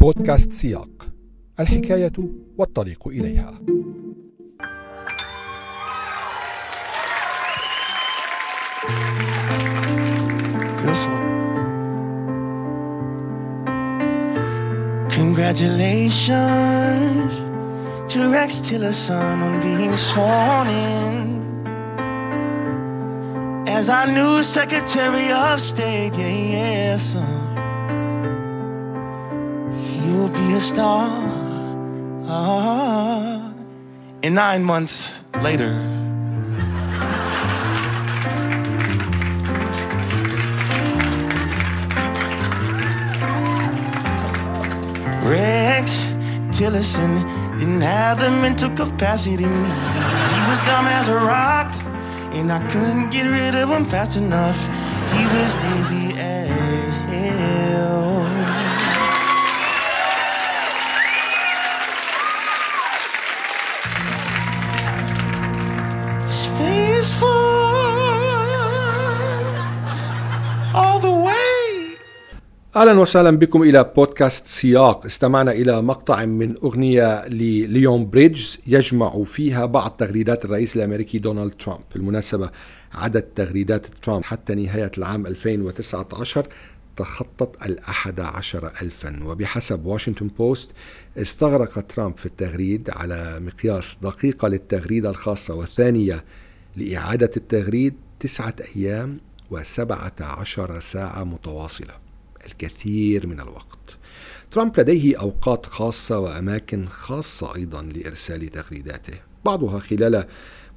بودكاست سياق الحكاية والطريق إليها Congratulations to Rex Tillerson on being sworn in as our new Secretary of State. Yeah, yeah, son. A star. Ah. And nine months later, Rex Tillerson didn't have the mental capacity. He was dumb as a rock, and I couldn't get rid of him fast enough. He was lazy as أهلا وسهلا بكم إلى بودكاست سياق. استمعنا إلى مقطع من أغنية لليون بريدجز يجمع فيها بعض تغريدات الرئيس الأمريكي دونالد ترامب. بالمناسبة عدد تغريدات ترامب حتى نهاية العام 2019 تخطت الأحد عشر ألفا. وبحسب واشنطن بوست استغرق ترامب في التغريد على مقياس دقيقة للتغريدة الخاصة والثانية لإعادة التغريد تسعة أيام وسبعة عشر ساعة متواصلة. الكثير من الوقت. ترامب لديه أوقات خاصة وأماكن خاصة أيضا لإرسال تغريداته. بعضها خلال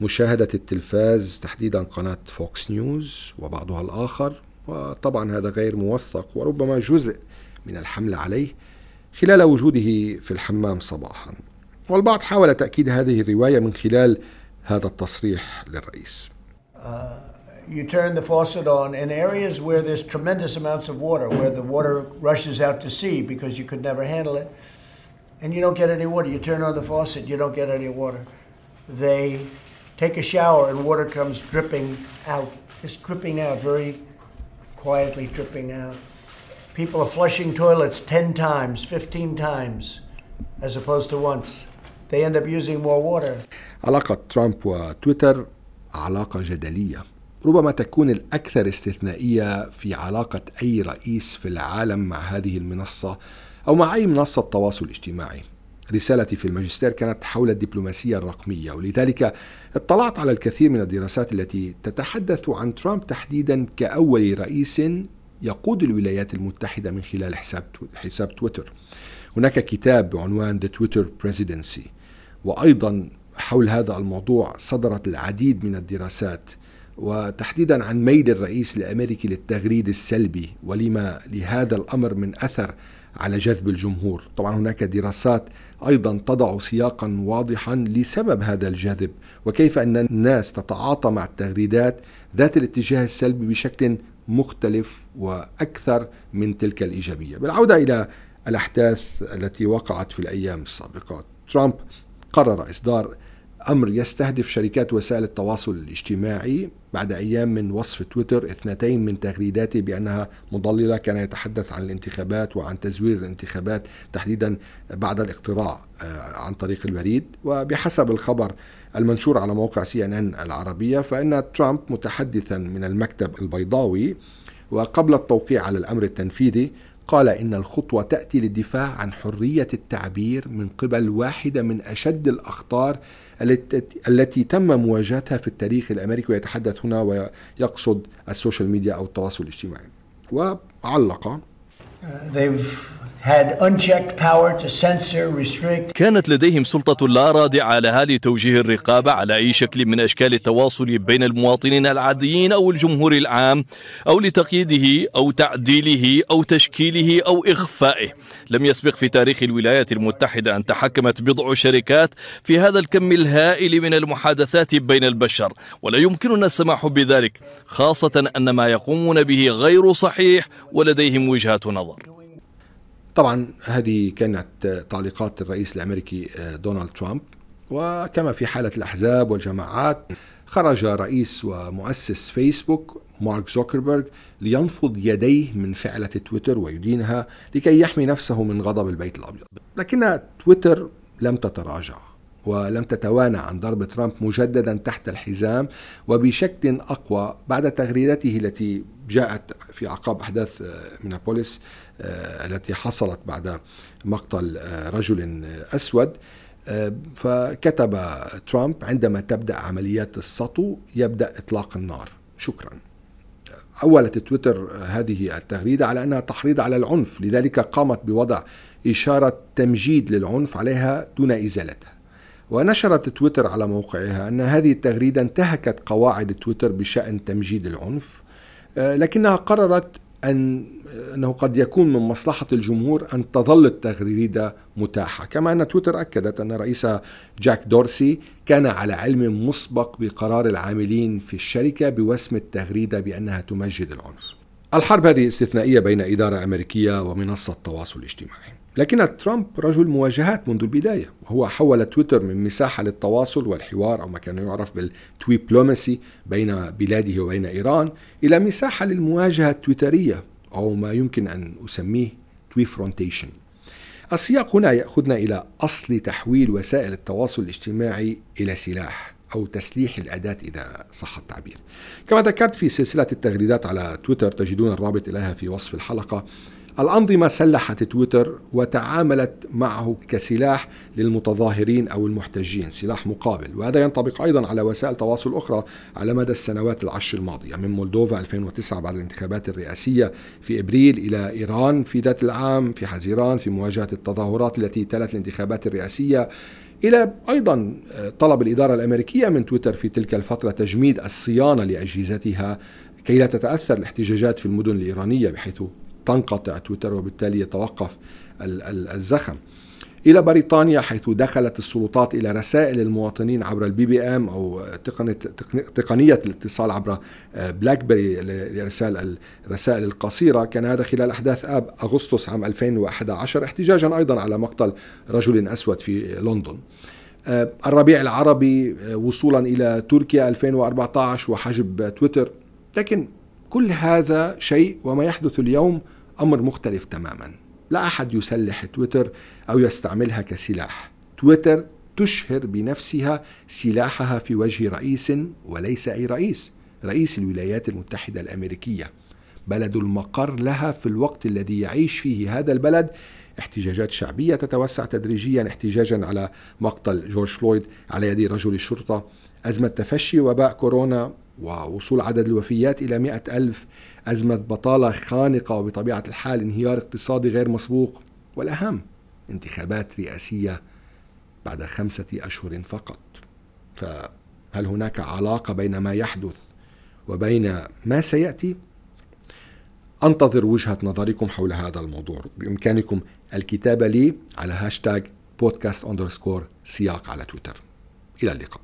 مشاهدة التلفاز تحديدا قناة فوكس نيوز وبعضها الآخر. وطبعا هذا غير موثق وربما جزء من الحملة عليه خلال وجوده في الحمام صباحا. والبعض حاول تأكيد هذه الرواية من خلال هذا التصريح للرئيس. you turn the faucet on in areas where there's tremendous amounts of water, where the water rushes out to sea because you could never handle it, and you don't get any water. You turn on the faucet, you don't get any water. They take a shower and water comes dripping out, just dripping out, very quietly dripping out. People are flushing toilets 10 times, 15 times, as opposed to once. They end up using more water. علاقة ترامب وتويتر علاقة جدلية ربما تكون الأكثر استثنائية في علاقة أي رئيس في العالم مع هذه المنصة أو مع أي منصة تواصل اجتماعي رسالتي في الماجستير كانت حول الدبلوماسية الرقمية ولذلك اطلعت على الكثير من الدراسات التي تتحدث عن ترامب تحديدا كأول رئيس يقود الولايات المتحدة من خلال حساب حساب تويتر. هناك كتاب بعنوان The Twitter Presidency وأيضا حول هذا الموضوع صدرت العديد من الدراسات وتحديدا عن ميل الرئيس الامريكي للتغريد السلبي ولما لهذا الأمر من أثر على جذب الجمهور. طبعا هناك دراسات أيضا تضع سياقا واضحا لسبب هذا الجذب وكيف أن الناس تتعاطى مع التغريدات ذات الاتجاه السلبي بشكل مختلف وأكثر من تلك الإيجابية. بالعودة إلى الأحداث التي وقعت في الأيام السابقة ترامب قرر إصدار أمر يستهدف شركات وسائل التواصل الاجتماعي بعد أيام من وصف تويتر اثنتين من تغريداته بأنها مضللة كان يتحدث عن الانتخابات وعن تزوير الانتخابات تحديدا بعد الاقتراع عن طريق البريد. وبحسب الخبر المنشور على موقع سي إن إن العربية فإن ترامب متحدثا من المكتب البيضاوي وقبل التوقيع على الأمر التنفيذي قال إن الخطوة تأتي للدفاع عن حرية التعبير من قبل واحدة من أشد الأخطار التي تم مواجهتها في التاريخ الأمريكي ويتحدث هنا ويقصد ال social media أو التواصل الاجتماعي. وعلق كانت لديهم سلطة لا رادعة لها لتوجيه الرقابة على أي شكل من أشكال التواصل بين المواطنين العاديين أو الجمهور العام أو لتقييده أو تعديله أو تشكيله أو إخفائه. لم يسبق في تاريخ الولايات المتحدة أن تحكمت بضع شركات في هذا الكم الهائل من المحادثات بين البشر. ولا يمكننا السماح بذلك خاصة أن ما يقومون به غير صحيح ولديهم وجهة نظر. طبعا هذه كانت تعليقات الرئيس الأمريكي دونالد ترامب. وكما في حالة الأحزاب والجماعات خرج رئيس ومؤسس فيسبوك مارك زوكربيرغ لينفض يديه من فعلة تويتر ويدينها لكي يحمي نفسه من غضب البيت الأبيض. لكن تويتر لم تتراجع. ولم تتوانى عن ضرب ترامب مجددا تحت الحزام وبشكل أقوى بعد تغريدته التي جاءت في اعقاب أحداث مينابوليس التي حصلت بعد مقتل رجل أسود. فكتب ترامب عندما تبدأ عمليات السطو يبدأ إطلاق النار. شكرا. أولت تويتر هذه التغريدة على أنها تحريض على العنف لذلك قامت بوضع إشارة تمجيد للعنف عليها دون إزالتها. ونشرت تويتر على موقعها أن هذه التغريدة انتهكت قواعد تويتر بشأن تمجيد العنف لكنها قررت أن أنه قد يكون من مصلحة الجمهور أن تظل التغريدة متاحة. كما أن تويتر أكدت أن رئيسها جاك دورسي كان على علم مسبق بقرار العاملين في الشركة بوسم التغريدة بأنها تمجد العنف. الحرب هذه استثنائية بين إدارة أمريكية ومنصة تواصل اجتماعي لكن ترامب رجل مواجهات منذ البداية وهو حول تويتر من مساحة للتواصل والحوار أو ما كان يعرف بالتويبلوماسي بين بلاده وبين إيران إلى مساحة للمواجهة التويترية أو ما يمكن أن أسميه تويفرونتيشن. السياق هنا يأخذنا إلى أصل تحويل وسائل التواصل الاجتماعي إلى سلاح أو تسليح الأداة إذا صح التعبير. كما ذكرت في سلسلة التغريدات على تويتر تجدون الرابط إليها في وصف الحلقة. الأنظمة سلحت تويتر وتعاملت معه كسلاح للمتظاهرين أو المحتجين سلاح مقابل. وهذا ينطبق أيضا على وسائل تواصل أخرى على مدى السنوات العشر الماضية من مولدوفا 2009 بعد الانتخابات الرئاسية في إبريل إلى إيران في ذات العام في حزيران في مواجهة التظاهرات التي تلت الانتخابات الرئاسية إلى أيضا طلب الإدارة الأمريكية من تويتر في تلك الفترة تجميد الصيانة لأجهزتها كي لا تتأثر الاحتجاجات في المدن الإيرانية بحيث تنقطع تويتر وبالتالي يتوقف الزخم. إلى بريطانيا حيث دخلت السلطات إلى رسائل المواطنين عبر ال BBM أو تقنيه تقنية الاتصال عبر بلاك بيري لارسال الرسائل القصيرة. كان هذا خلال أحداث آب أغسطس عام 2011 احتجاجا أيضا على مقتل رجل أسود في لندن. الربيع العربي وصولا إلى تركيا 2014 وحجب تويتر. لكن كل هذا شيء وما يحدث اليوم أمر مختلف تماما. لا أحد يسلح تويتر أو يستعملها كسلاح. تويتر تشهر بنفسها سلاحها في وجه رئيس وليس أي رئيس رئيس الولايات المتحدة الأمريكية. بلد المقر لها في الوقت الذي يعيش فيه هذا البلد. احتجاجات شعبية تتوسع تدريجيا احتجاجا على مقتل جورج فلويد على يد رجل الشرطة. أزمة تفشي وباء كورونا ووصول عدد الوفيات إلى مئة ألف أزمة بطالة خانقة وبطبيعة الحال انهيار اقتصادي غير مسبوق والأهم انتخابات رئاسية بعد خمسة أشهر فقط. فهل هناك علاقة بين ما يحدث وبين ما سيأتي؟ أنتظر وجهة نظركم حول هذا الموضوع. بإمكانكم الكتابة لي على هاشتاج بودكاست underscore سياق على تويتر. إلى اللقاء.